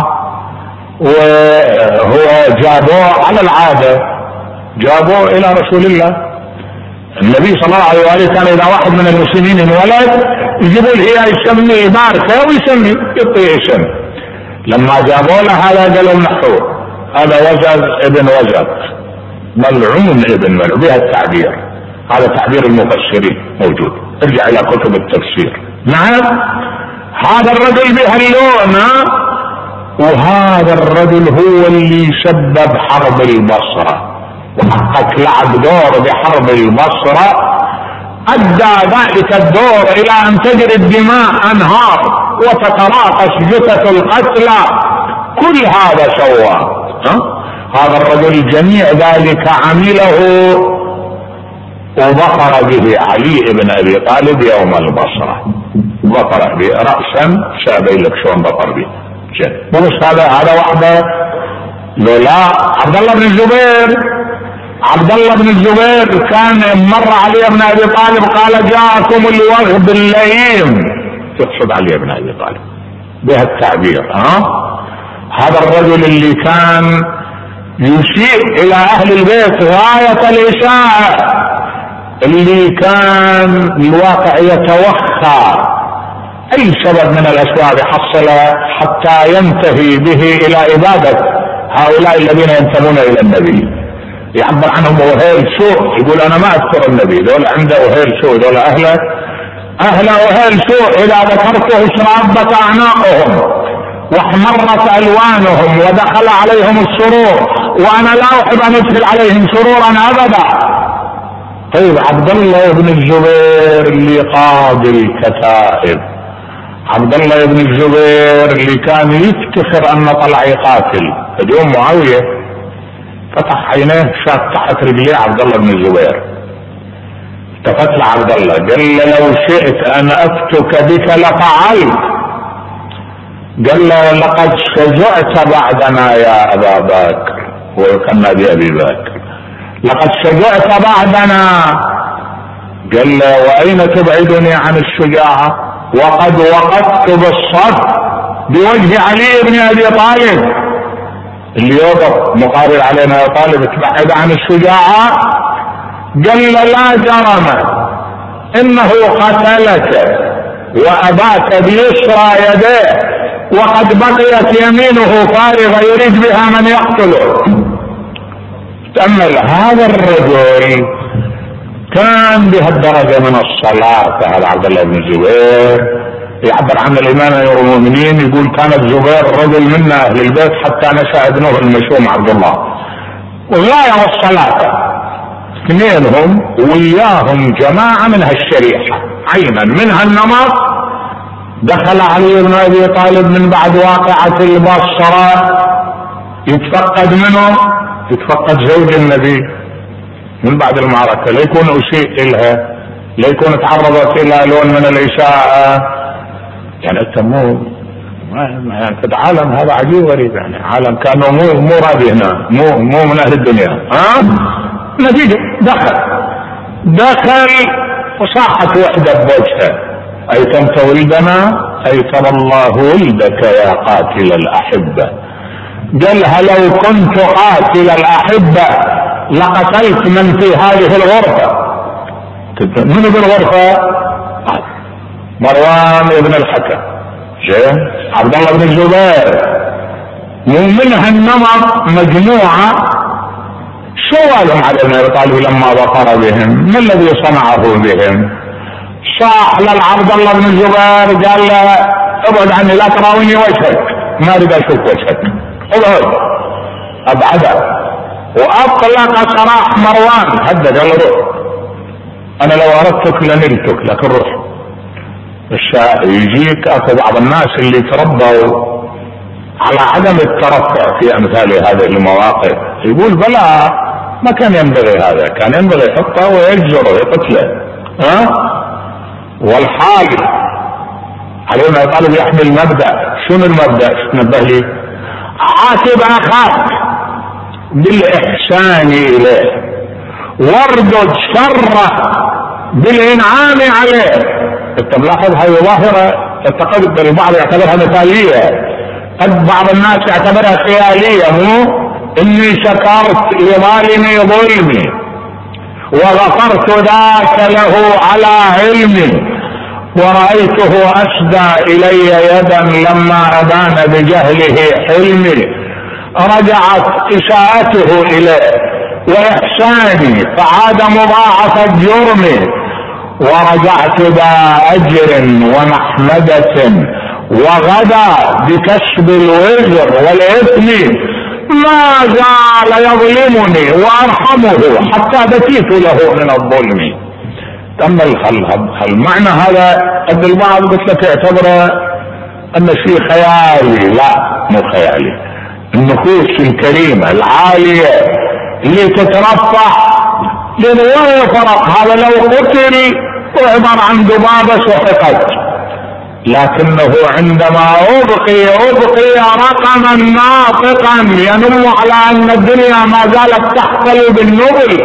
وهو جابوه على العادة جابوه إلى رسول الله. النبي صلى الله عليه وآله كان إذا واحد من المسلمين انولد يجيبوا له يسميه باركة ويسمي يعطيه اسم لما جابوا له هذا قالوا نحوه هذا وزن ابن وزن ملعون ابن ملعون بها التعبير. هذا تعبير المفسرين موجود. ارجع إلى كتب التفسير. نعم. هذا الرجل بها اللون وهذا الرجل هو اللي سبب حرب البصرة. وحقق لعب دور بحرب البصرة. أدى ذلك الدور إلى أن تجري الدماء أنهار وتتراقص جثث القتلى. كل هذا سواه هذا الرجل جميع ذلك عمله وظفر به علي بن أبي طالب يوم البصرة. ظفر به راسا شابين لك شلون ظفر به. بس هذا هذا وحده؟ لولا عبد الله بن الزبير. عبد الله بن الزبير كان مر علي بن أبي طالب قال جاءكم الوغد اللئيم يقصد علي بن أبي طالب. بها التعبير ها؟ هذا الرجل اللي كان يشير إلى أهل البيت غاية الاشاعة اللي كان الواقع يتوخى. أي سبب من الأسباب حصل حتى ينتهي به إلى عبادة هؤلاء الذين ينتمون إلى النبي. يعبر عنهم وهيل سوء يقول أنا ما أذكر النبي دول عنده وهيل سوء دول اهله أهل وهيل سوء إذا ذكرته شرابت أعناقهم واحمرت ألوانهم ودخل عليهم السرور وأنا لا أحب أن أدخل عليهم سرورا أبدا. طيب عبد الله بن الزبير اللي قاضي الكتائب. عبد الله بن الزبير اللي كان يفتخر أن طلع يقاتل اليوم معاوية فتح عينيه شاف تحت رجليه عبد الله بن الزبير. التفت لعبد الله قال له لو شئت أن أفتك بك لفعلت. قال له لقد شجعت بعدنا يا أبا بكر وكان بابي بكر. لقد شجعت بعدنا قال له وأين تبعدني عن الشجاعة؟ وقد وقفت بالصف بوجه علي بن أبي طالب. اللي يوقف مقابل علينا يا طالب تبعد عن الشجاعة؟ قال له لا جرم. إنه قتلك وأباك بيسرى يديه وقد بقيت يمينه فارغة يريد بها من يقتله. تأمل هذا الرجل كان بهالدرجة من الصلاة. هذا عبد الله بن الزبير يعبر عن الإمام أمير المؤمنين يقول كان الزبير رجل منا أهل البيت حتى نشأ ابنه المشوم عبد الله. والغاية والصلاة اثنينهم وياهم جماعة من هالشريحة. عينا من هالنمط دخل علي بن أبي طالب من بعد واقعة البصرة يتفقد منه. يتفقد زوج النبي من بعد المعركة. ليكون أسيء إلها ليكون تعرضت إلى لون من الإساءة. يعني أنت مو يعني في العالم هذا عجيب غريب يعني. عالم كأنه مو مو راضي هنا. مو مو من أهل الدنيا. ها؟ نتيجة. دخل. دخل وصاحت وحدة بوجهه. أيتمت ولدنا أيتم الله ولدك يا قاتل الأحبة. قالها لو كنت قاتل الأحبة لقتلت من في هذه الغرفة. من بالغرفة مروان بن الحكم. زين عبد الله بن الزبير. ومن هالنمط مجموعة سوالهم على ابن ابي طالب لما ظفر بهم. ما الذي صنعه بهم؟ صاح للعبد الله بن الزبير قال له ابعد عني لا تراوني وجهك. ما أريد أشوف وجهك. أبعد. ابعده وأطلق سراح مروان. هدد له روح. أنا لو أردتك لنلتك لكن روح. يجيك؟ اكو بعض الناس اللي تربوا على عدم الترفع في أمثال هذه المواقف يقول بلى ما كان ينبغي هذا. كان ينبغي يحطه ويجزره ويقتله. ها؟ والحال علينا طالب يحمل المبدا شنو المبدأ؟ تنبه لي عاتب اخاك بالإحسان إليه. واردد شره بالإنعام عليه. انت ملاحظ هذه ظاهرة تقدر البعض يعتبرها مثالية. قد بعض الناس يعتبرها خيالية مو؟ إني شكرت لظالمي ظلمي وغفرت ذاك له على علمي. ورأيته أسدى إلي يدا لما أبان بجهله حلمي. رجعت إساءته إليه. وإحساني فعاد مضاعف الجرم ورجعت ذا أجر ومحمدة. وغدا بكسب الوزر والإثم. ما زال يظلمني وأرحمه حتى بكيت له من الظلم. تم المعنى هذا قد البعض قلت لك اعتبره أن شيء خيالي لا مو خيالي. النفوس الكريمة العالية اللي تترفع لأنه ولا فرق هذا لو قتل وعبر عن ذبابة سحقت. لكنه عندما ابقي أبقي رقما ناطقا ينم على أن الدنيا ما زالت تحتل بالنبل.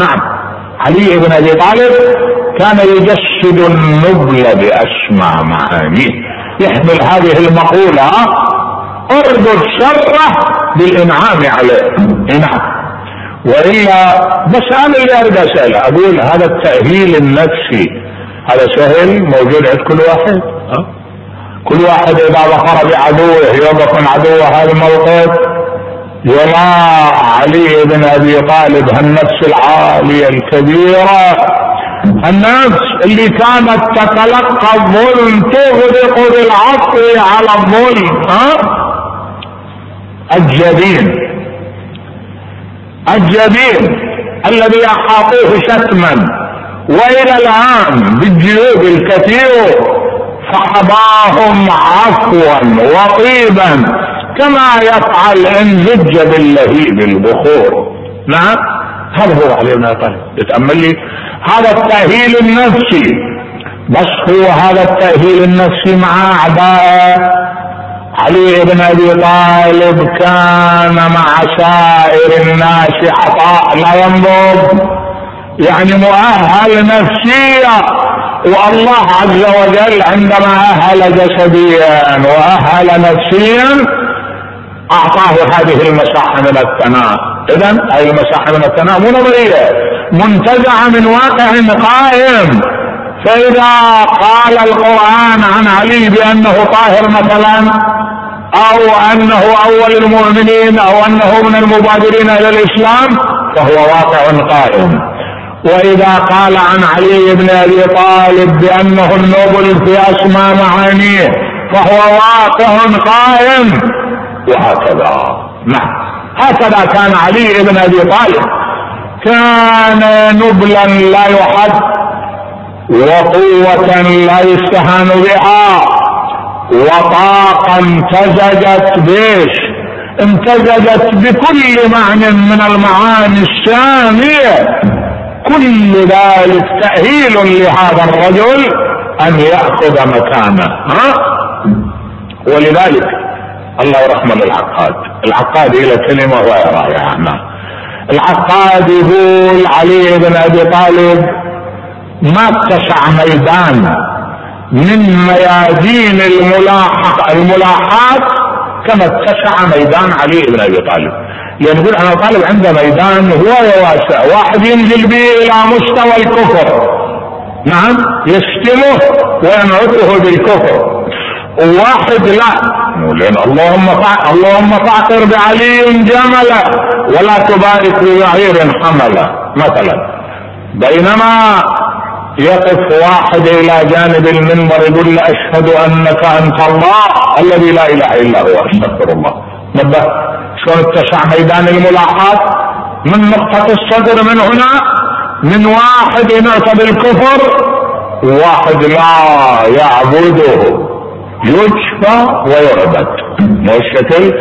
نعم. علي بن أبي طالب كان يجسد النبل بأسمى معانيه. يحمل هذه المقولة اربط شره بالإنعام عليه. نعم وإلا بس أنا اللي اريد اساله أقول هذا التأهيل النفسي. هذا سهل موجود عند كل واحد. ها؟ كل واحد إذا ظفر بعدوه يوقف من عدوه هذا الموقف يرى علي بن أبي طالب هالنفس العالية الكبيرة. النفس اللي كانت تتلقى الظلم تغرق بالعطف على الظلم ها؟ الجبين. الجبين الذي أحاطوه شتما. وإلى الآن بالجيوب الكثير فحباهم عفوا وطيبا. كما يفعل إن زج باللهيب البخور. نعم. هذا هو علي بن أبي طالب. يتأمل لي. هذا التأهيل النفسي. بس هو هذا التأهيل النفسي مع اعدائه علي بن أبي طالب كان مع سائر الناس عطاء لا ينضب يعني مؤهل نفسيا. والله عز وجل عندما أهل جسديا وأهل نفسيا أعطاه هذه المساحة من الثناء. اذا هذه المساحة من الثناء مو نظرية. منتزعه من واقع قائم. فإذا قال القرآن عن علي بأنه طاهر مثلا أو أنه أول المؤمنين أو أنه من المبادرين إلى الإسلام فهو واقع قائم. وإذا قال عن علي بن أبي طالب بأنه النوبل في اسمى معانيه فهو واقع قائم. وهكذا. نعم. هكذا كان علي بن أبي طالب. كان نبلا لا يحد وقوة لا يستهان بها. وطاقة امتزجت بيش. امتزجت بكل معنى من المعاني السامية. كل ذلك تأهيل لهذا الرجل أن يأخذ مكانه. ها؟ ولذلك الله يرحمه العقاد. العقاد إلى كلمة غيرها يا أعمى العقاد يقول علي بن أبي طالب ما اتسع ميدان من ميادين الملاحق الملاحات كما اتسع ميدان علي بن أبي طالب. لأن يقول أنا طالب عنده ميدان هو واسع واحد ينزل به إلى مستوى الكفر. نعم يشتمه وينعته بالكفر. وواحد لا. لأن اللهم اللهم فاعقر بعلي جملا ولا تبارك ببعير حملا. مثلا بينما يقف واحد إلى جانب المنبر يقول أشهد أنك أنت الله الذي لا إله إلا هو. أستغفر الله. نبه. شلون اتسع ميدان الملاحات من نقطة الصدر من هنا من واحد ينعت بالكفر وواحد لا يعبده. يجفى ويعبد. مو الشكل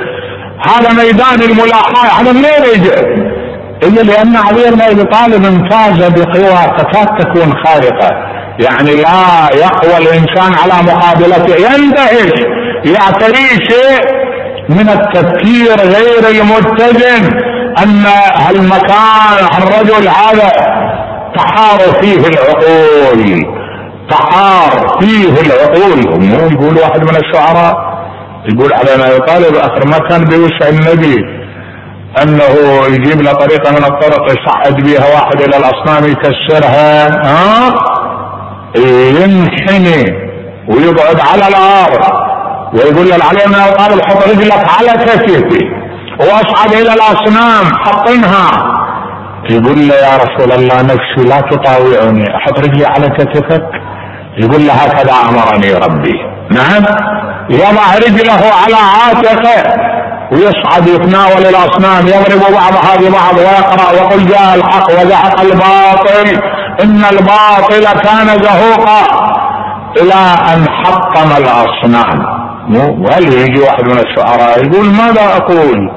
هذا ميدان الملاحاة هذا منين يجي؟ الا لأن علي بن أبي طالب امتاز بقوى تكاد تكون خارقة. يعني لا يقوى الإنسان على مقابلته. يندهش يعتري شيء من التفكير غير المتزن. أن هالمكان الرجل هذا تحار فيه العقول. تحار فيه العقول مو يقول واحد من الشعراء يقول على ما يطالب اخر ما كان بوسع النبي أنه يجيب له طريقة من الطرق يصعد بها واحد إلى الأصنام يكسرها ها؟ ينحني ويقعد على الأرض. ويقول للعلم يا طالب حط رجلك على كتفي وأصعد إلى الأصنام حطنها. يقول له يا رسول الله نفسي لا تطاوعني أحط رجلي على كتفك؟ يقول له هكذا أمرني ربي. نعم. يضع رجله على عاتقه ويصعد يتناول الأصنام يضرب بعضها ببعض ويقرأ وقل جاء الحق وزحق الباطل. إن الباطل كان زهوقا. إلى أن حطم الأصنام. وهل يجي واحد من الشعراء يقول ماذا أقول؟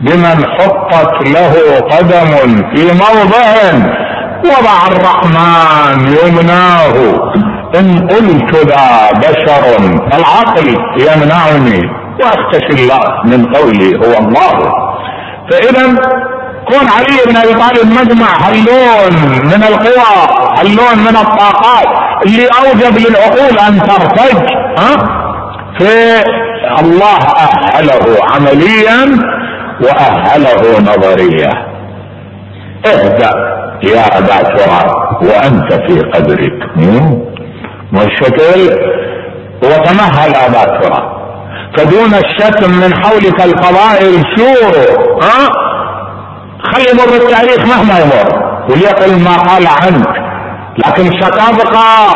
بمن حطت له قدم في موضع وضع الرحمن يمناه. إن قلت ذا بشر العقل يمنعني واختشي الله من قولي هو الله. فإذا كون علي بن أبي طالب مجمع هاللون من القوى هاللون من الطاقات اللي أوجب للعقول أن ترتج ها؟ فالله أهله عمليا وأهله نظريا. اهدأ يا أبا تراب وأنت في قدرك. مو الشكل وتمهل تراب فدون الشتم من حولك القبائل شوروا ها؟ خلي يمر التاريخ مهما يمر وليقل ما قال عنك. لكن ستبقى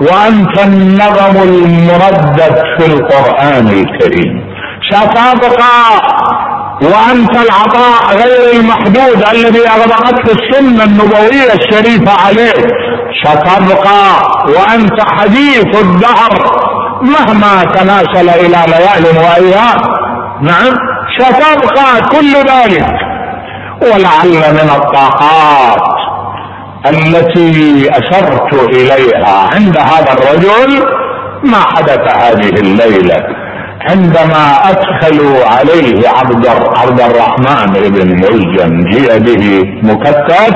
وأنت النغم المردد في القرآن الكريم. ستبقى وأنت العطاء غير المحدود الذي اغدقته السنة النبوية الشريفة عليك. ستبقى وأنت حديث الدهر مهما تناسل إلى ليال وأيام. نعم ستبقى كل ذلك. ولعل من الطاقات التي أشرت إليها عند هذا الرجل ما حدث هذه الليلة. عندما ادخلوا عليه عبد عبد الرحمن بن ملجم جيء به مكتف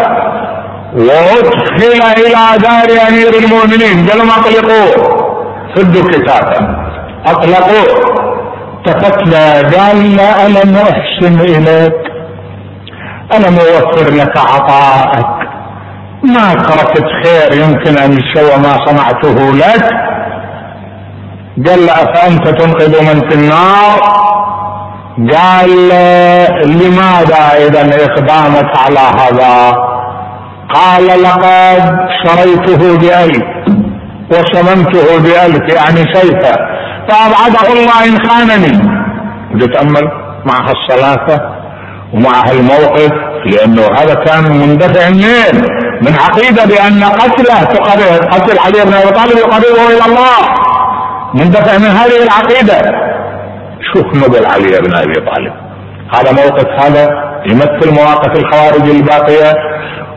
وأدخل إلى دار أمير المؤمنين. قالوا اطلقوه سدوا كتابه اطلقوه التفت قال لا الم احسن إليك. الم اوفر لك عطاءك. ما تركت خير يمكن أن يسوى ما صنعته لك. قال له أفأنت تنقذ من في النار؟ قال لماذا اذا إقدامك على هذا؟ قال لقد شريته بألف وصممته بألف يعني سيفا فأبعده الله إن خانني. تتأمل معها الصلاة ومعها الموقف لأنه هذا كان مندفع منين؟ من عقيدة بأن قتله تقرب قتل علي بن أبي طالب يقربه إلى الله. مندفع من هذه العقيدة. شوف نبل علي بن أبي طالب. هذا موقف هذا يمثل مواقف الخوارج الباقية.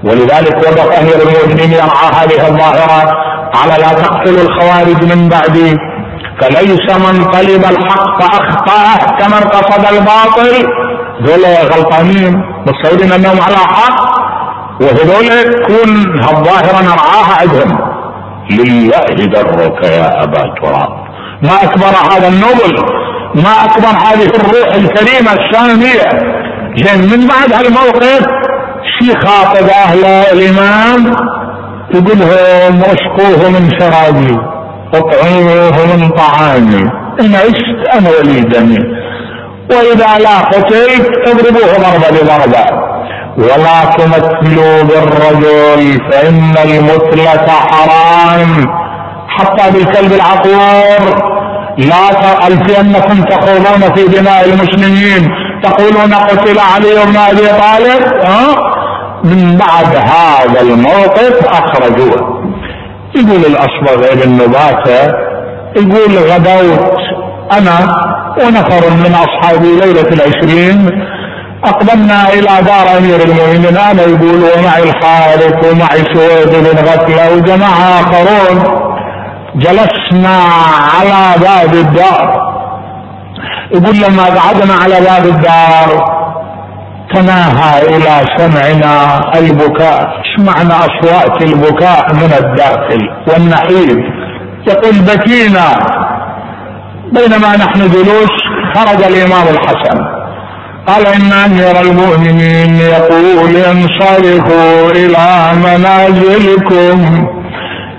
ولذلك أمير المؤمنين هذه الظاهرة على لا تقتلوا الخوارج من بعدي فليس من طلب الحق فاخطاه كمن قصد الباطل. دول غلطانين. متصورين أنهم على حق. وهذول تكون هالظاهرة نرعاها عندهم. لله درك يا أبا تراب. ما أكبر هذا النبل. ما أكبر هذه الروح الكريمة الساميه زين من بعد هالموقف شي خاطب أهل الامام يقول لهم اسقوه من شرابي اطعموه من طعامي. ان عشت أنا ولي دمي وإذا لا قتلت اضربوه ضربة بضربه ولا تمثلوا بالرجل فإن المثلة حرام. حتى بالكلب العقور. لا ألفينكم تقولون في دماء المسلمين. تقولون قتل علي بن أبي طالب؟ ها؟ من بعد هذا الموقف أخرجوه. يقول الأصبغ ابن نباتة يقول غدوت أنا ونفر من أصحابي ليلة العشرين أقبلنا إلى دار أمير المؤمنين أنا يقول ومعي الحارث ومعي سويد بن غفلة وجماعة آخرون. جلسنا على باب الدار. يقول لما قعدنا على باب الدار تناهى إلى سمعنا البكاء. إيش معنى أصوات البكاء من الداخل والنحيب يقول بكينا. بينما نحن جلوس خرج الإمام الحسن. قال إن أمير المؤمنين يقول انصرفوا إلى منازلكم.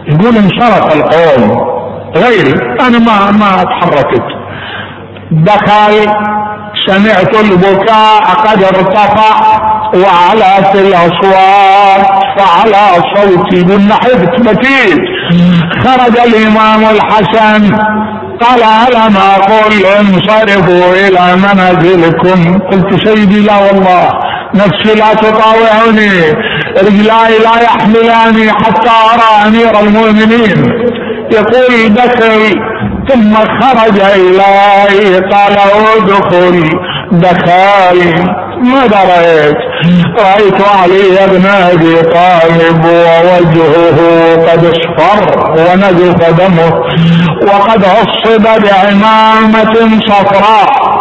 يقول انصرف القوم. غيري أنا ما ما تحركت دخل سمعت البكاء قد ارتفع وعلت الأصوات فعلى صوتي قلنا حفت بكيت خرج الإمام الحسن قال الم أقول انصرفوا إلى منازلكم. قلت سيدي لا والله نفسي لا تطاوعني رجلاي لا يحملاني حتى أرى أمير المؤمنين. يقول دخل ثم خرج الي قال ادخل دخل. ماذا رأيت؟ رأيت علي بن أبي طالب ووجهه قد اصفر ونزف دمه وقد عصب بعمامة صفراء.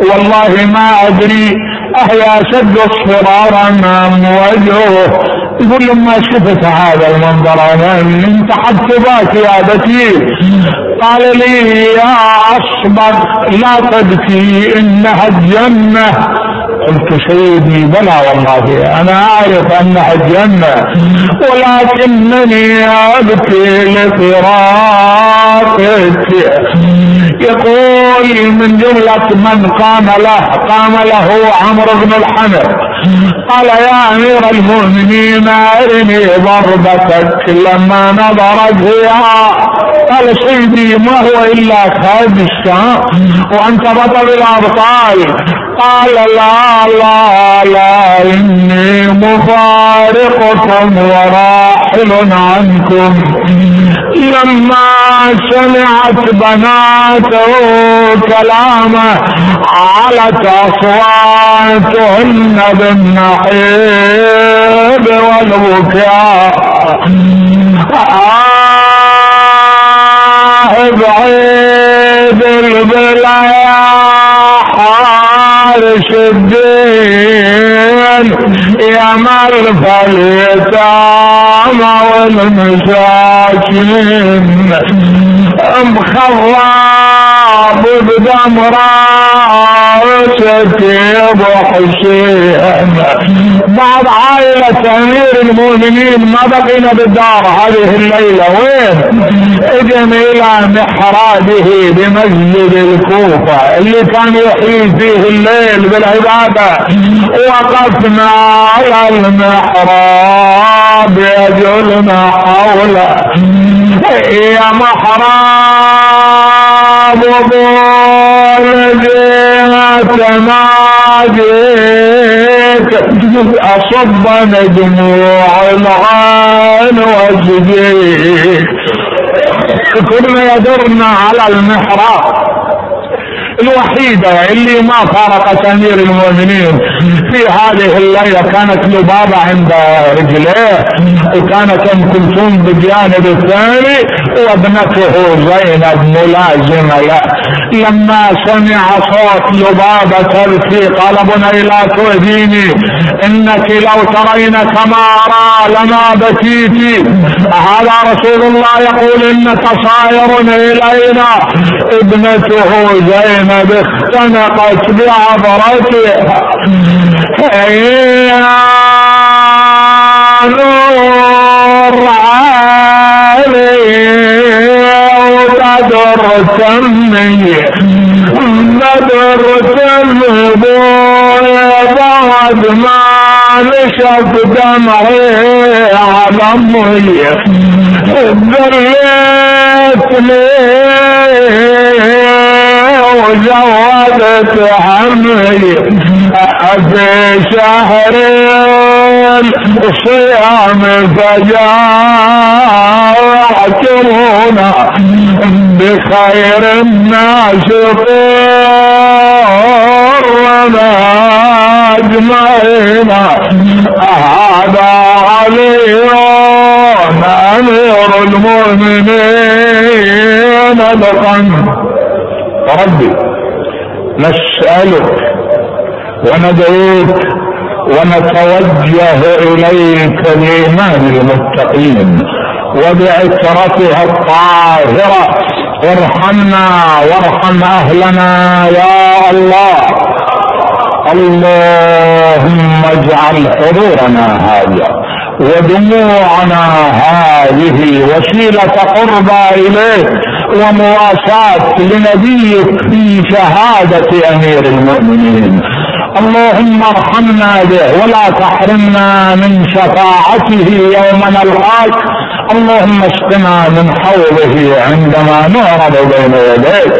والله ما أدري أهي أشد اصفرارا أم وجهه؟ يقول لما شفت هذا المنظر أنا انتحبت باك يا بكير. قال لي يا اصبر لا تبكي إنها الجنة. قلت سيدي بلى والله أنا أعرف أنها الجنة. ولكنني أبكي لفراقك. يقول من جملة من قام له قام له عمرو بن الحنف قال يا أمير المؤمنين أرني ضربتك لما نظرت فيها. قال سيدي ما هو إلا خبش وأنت بطل الأبطال. قال لا لا لا إني مفارقكم وراحل عنكم. لما سمعت بناته كلامه علت أصواتهن بالنحيب والبكاء آه بعيد البلايا حارس الدين يا مرفى اليتامى والمساكين مخضب بدم راسك ابو حسين. بعد عائلة امير المؤمنين ما بقينا بالدار هذه الليلة. وين؟ اجم إلى محرابه بمسجد الكوفة اللي كان يحيي فيه الليل بالعبادة. وقفنا على المحراب يجلنا حوله. يا محراب وبول جهة ناجيك أصب دموع العين وجديك كنا يدرنا على المحراب. الوحيدة اللي ما فارقت امير المؤمنين. في هذه الليلة كانت لبابة عند رجليه. وكانت أم كلثوم بالجانب الثاني وابنته زينب ملازمة له. لما سمع صوت لبابة تبكي قال بني لا تؤذيني انك لو ترين كما ارى لما بكيت هذا رسول الله يقول انك صائر الينا ابنته زينب اختنقت بعبرتها نور علي وبدر تمي تمي بعد ما نشف دمعي على امي ذليتني وزودت همي في شهر الصيام فجاعتمونا بخير الناس طرنا أجمعين. هذا علي أمير المؤمنين. لقد ربي نسألك وندعوك ونتوجه إليك بإيمان المتقين وبعترتها الطاهرة. ارحمنا وارحم أهلنا يا الله. اللهم اجعل حضورنا هذا ودموعنا هذه وسيلة قربى إليك ومواساة لنبيك في شهادة أمير المؤمنين. اللهم ارحمنا به ولا تحرمنا من شفاعته يوم نلقاك. اللهم اسقنا من حوضه عندما نعرض بين يديك.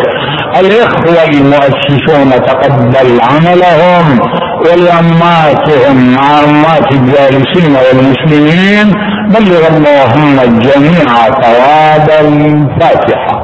الإخوة المؤسسون تقبل عملهم ولاماتهم مع امات الجالسين والمسلمين. بلغ اللهم الجميع ثواب الفاتحه